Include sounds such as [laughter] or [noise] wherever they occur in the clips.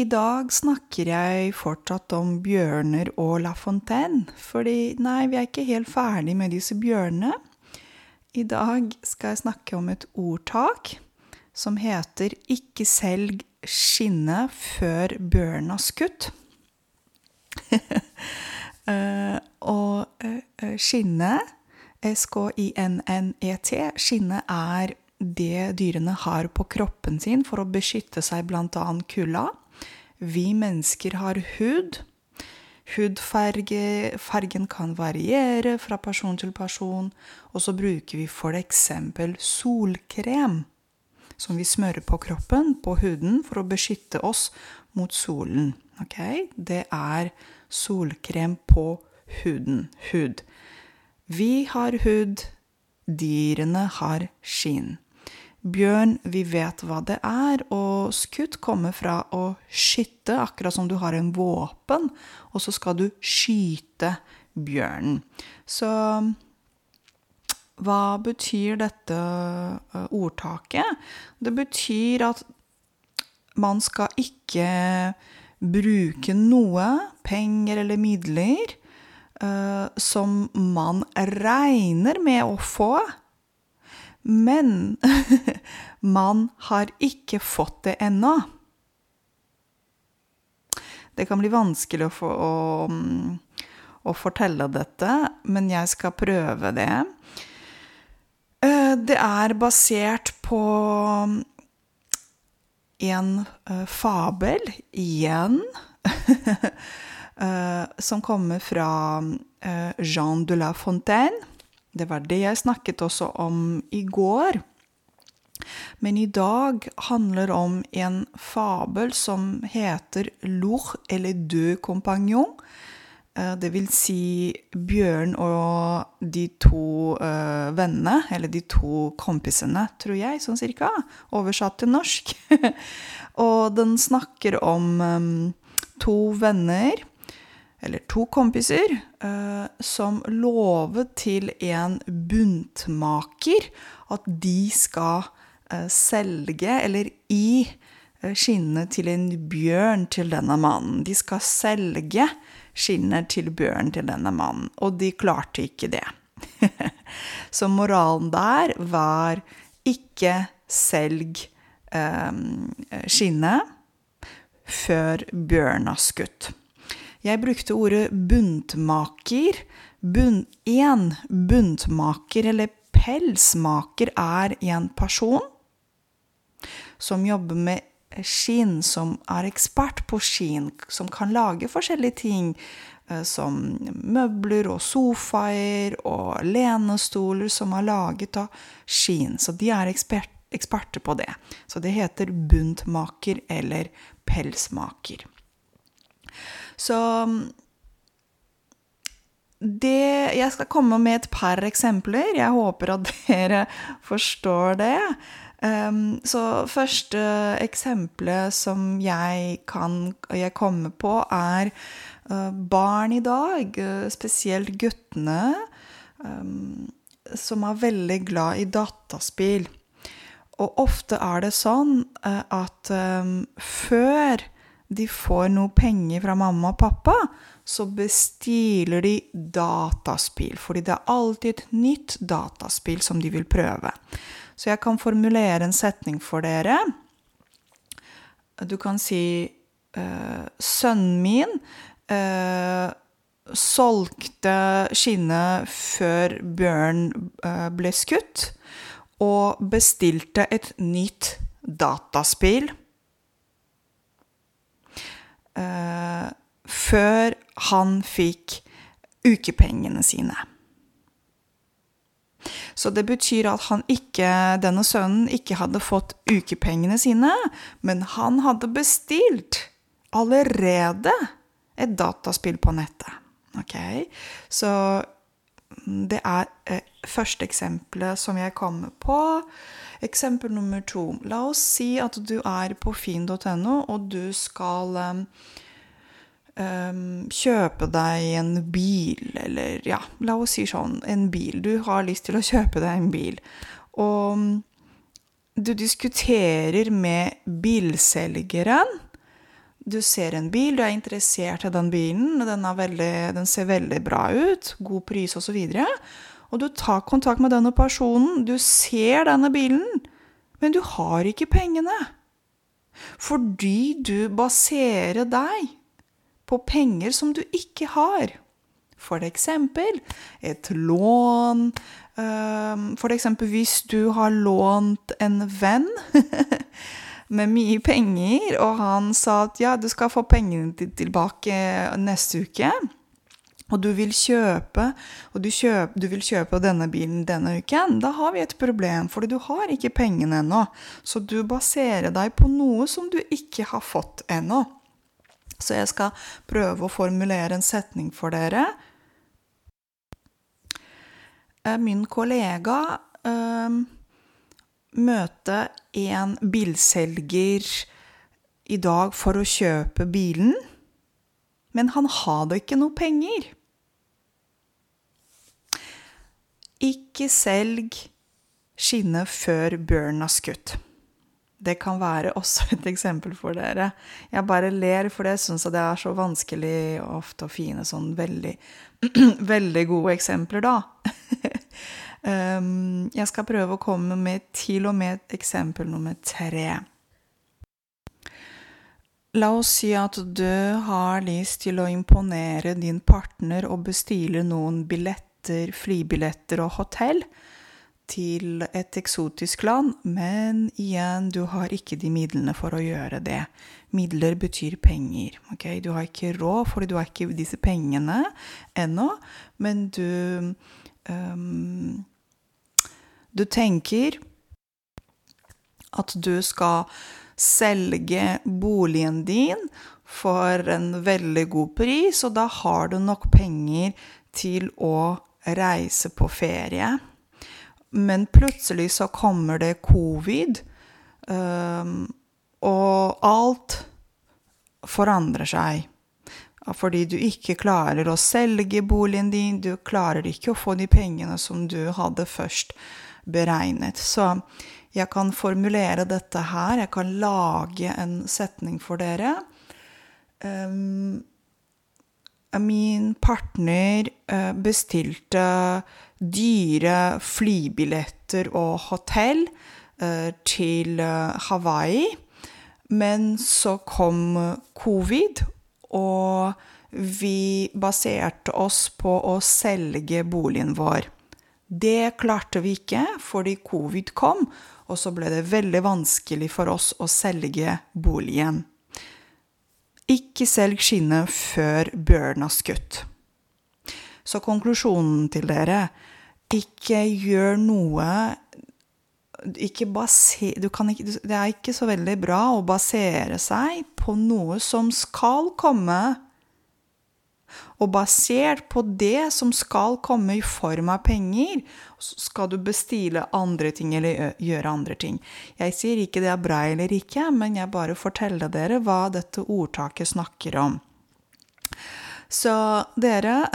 I dag snakker jeg fortsatt om bjørner og La Fontaine, fordi nei, vi er ikke helt ferdig med disse bjørnene. I dag skal jeg snakke om et ordtak som heter 'ikke selg skinnet før bjørnen har skutt'. uh, [laughs] og skinne, skinnet, S-K-I-N-N-E-T, skinnet er det dyrene har på kroppen sin for å beskytte seg bl.a. kulda. Vi mennesker har hud. Hudfarge kan variere fra person til person. Og så bruker vi f.eks. solkrem, som vi smører på kroppen, på huden, for å beskytte oss mot solen. Okay? Det er solkrem på huden. Hud. Vi har hud. Dyrene har skinn. Bjørn, vi vet hva det er, og skutt kommer fra å skytte, akkurat som du har en våpen, og så skal du skyte bjørnen. Så hva betyr dette ordtaket? Det betyr at man skal ikke bruke noe, penger eller midler, som man regner med å få men [laughs] man har ikke fått det ennå. Det kan bli vanskelig å, få, å, å, fortelle dette, men jeg skal prøve det. Eh, det er basert på en eh, fabel, igjen, [laughs] eh, som kommer fra Jean de la Fontaine. Det var det jeg snakket også om i går. Men i dag handler om en fabel som heter Lour eller Deux kompanjong. Eh, det vil si Bjørn og de to uh, vennene, eller de to kompisene, tror jeg, sånn cirka. Oversatt til norsk. [laughs] og den snakker om um, to venner eller to kompiser, eh, som lovet til en buntmaker at de skal eh, selge, eller i skinnene skinnet til en bjørn til denne mannen. De skal selge skinnet til bjørn til denne mannen, og de klarte ikke det. [laughs] Så moralen der var ikke selg skinnet før bjørn har skutt. Jeg brukte ordet buntmaker. Bunn, en buntmaker eller pelsmaker er en person som jobber med skinn, som er ekspert på skinn, som kan lage forskjellige ting. Eh, som møbler og sofaer og lenestoler som er laget av skinn. Så de er ekspert, eksperter på det. Så det heter buntmaker eller pelsmaker. Så det Jeg skal komme med et par eksempler. Jeg håper at [laughs] dere forstår det. Um, så første eksempelet som jeg kan jeg komme på, er uh, barn i dag, uh, spesielt guttene, um, som er veldig glad i dataspill. Og ofte er det sånn uh, at um, før de får noe penger fra mamma og pappa, så bestiller de dataspill. Fordi det er alltid et nytt dataspill som de vil prøve. Så jeg kan formulere en setning for dere. Du kan si uh, Sønnen min uh, solgte skinnet før Bjørn uh, ble skutt, og bestilte et nytt dataspill før han fikk ukepengene sine. Så det betyr at han ikke, denne sønnen ikke hadde fått ukepengene sine, men han hadde bestilt allerede et dataspill på nettet. Ok? Så det er eh, første eksempelet som jeg kommer på. Eksempel nummer to. La oss si at du er på finn.no, og du skal um, kjøpe deg en bil, eller ja, la oss si sånn, en bil. Du har lyst til å kjøpe deg en bil. Og du diskuterer med bilselgeren. du ser en bil, du er interessert i den bilen, den, veldig, den ser veldig bra ut, god pris osv. Og, så og du tar kontakt med denne personen, du ser denne bilen, men du har ikke pengene. Fordi du baserer deg på penger som du ikke har. For eksempel et lån. For eksempel hvis du har lånt en venn [laughs] med mye penger, og han sa at ja, du skal få pengene tilbake neste uke. Og du vil kjøpe, og du, kjøp, du vil kjøpe denne bilen denne uken, da har vi et problem, fordi du har ikke pengene ennå. Så du baserer deg på noe som du ikke har fått ennå. Så jeg skal prøve å formulere en setning for dere. Eh, min kollega øh, møte en bilselger i dag for å kjøpe bilen, men han hadde ikke noe penger. Ikke selg skinnet før bjørnen har skutt. Det kan være også et eksempel for dere. Jeg bare ler, for jeg syns det er så vanskelig ofte å finne sånn veldig, [clears throat] veldig gode eksempler, da. Um, [laughs] jeg skal prøve å komme med til og med eksempel nummer tre. La oss si at du har lyst til å imponere din partner og bestille noen billetter, flybilletter og hotell til et eksotisk land, men igjen, du har ikke de midlene for å gjøre det. Midler betyr penger. ok? Du har ikke råd, fordi du har ikke disse pengene ennå, men du um, du tenker at du skal selge boligen din for en veldig god pris, og da har du nok penger til å reise på ferie. Men plutselig så kommer det covid, um, og alt forandrer seg. Fordi du ikke klarer å selge boligen din, du klarer ikke å få de pengene som du hadde først beregnet. Så jeg kan formulere dette her. Jeg kan lage en setning for dere. Um, min partner uh, bestilte dyre flybilletter og hotell uh, til Hawaii. Men så kom covid, og vi baserte oss på å selge boligen vår. Det klarte vi ikke fordi covid kom, og så ble det veldig vanskelig for oss å selge boligen. Ikke selg skinnet før bjørnen har skutt. Så konklusjonen til dere ikke gjør noe ikke baser, ikke, Det er ikke så veldig bra å basere seg på noe som skal komme og basert på det som skal komme i form av penger, skal du bestille andre ting eller gjøre andre ting. Jeg sier ikke det er bra eller ikke, men jeg bare forteller dere hva dette ordtaket snakker om. Så dere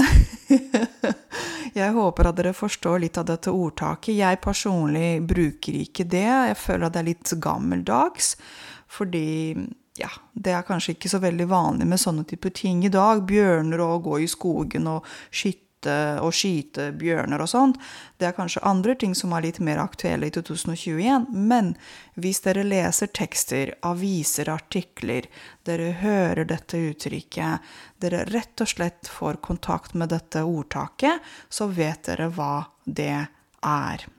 [laughs] Jeg håper at dere forstår litt av dette ordtaket. Jeg personlig bruker ikke det. Jeg føler at det er litt gammeldags. Fordi ja, det er kanskje ikke så veldig vanlig med sånne typer ting i dag. Bjørner og gå i skogen og skyte, og skyte bjørner og sånt. Det er kanskje andre ting som er litt mer aktuelle i 2021. Men hvis dere leser tekster, aviser, artikler, dere hører dette uttrykket, dere rett og slett får kontakt med dette ordtaket, så vet dere hva det er.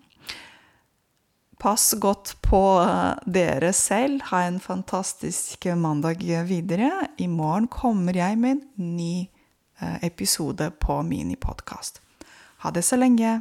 Pass godt på eh, dere selv. Ha en fantastisk mandag videre. I morgen kommer jeg med en ny eh, episode på Minipodkast. Ha det så lenge.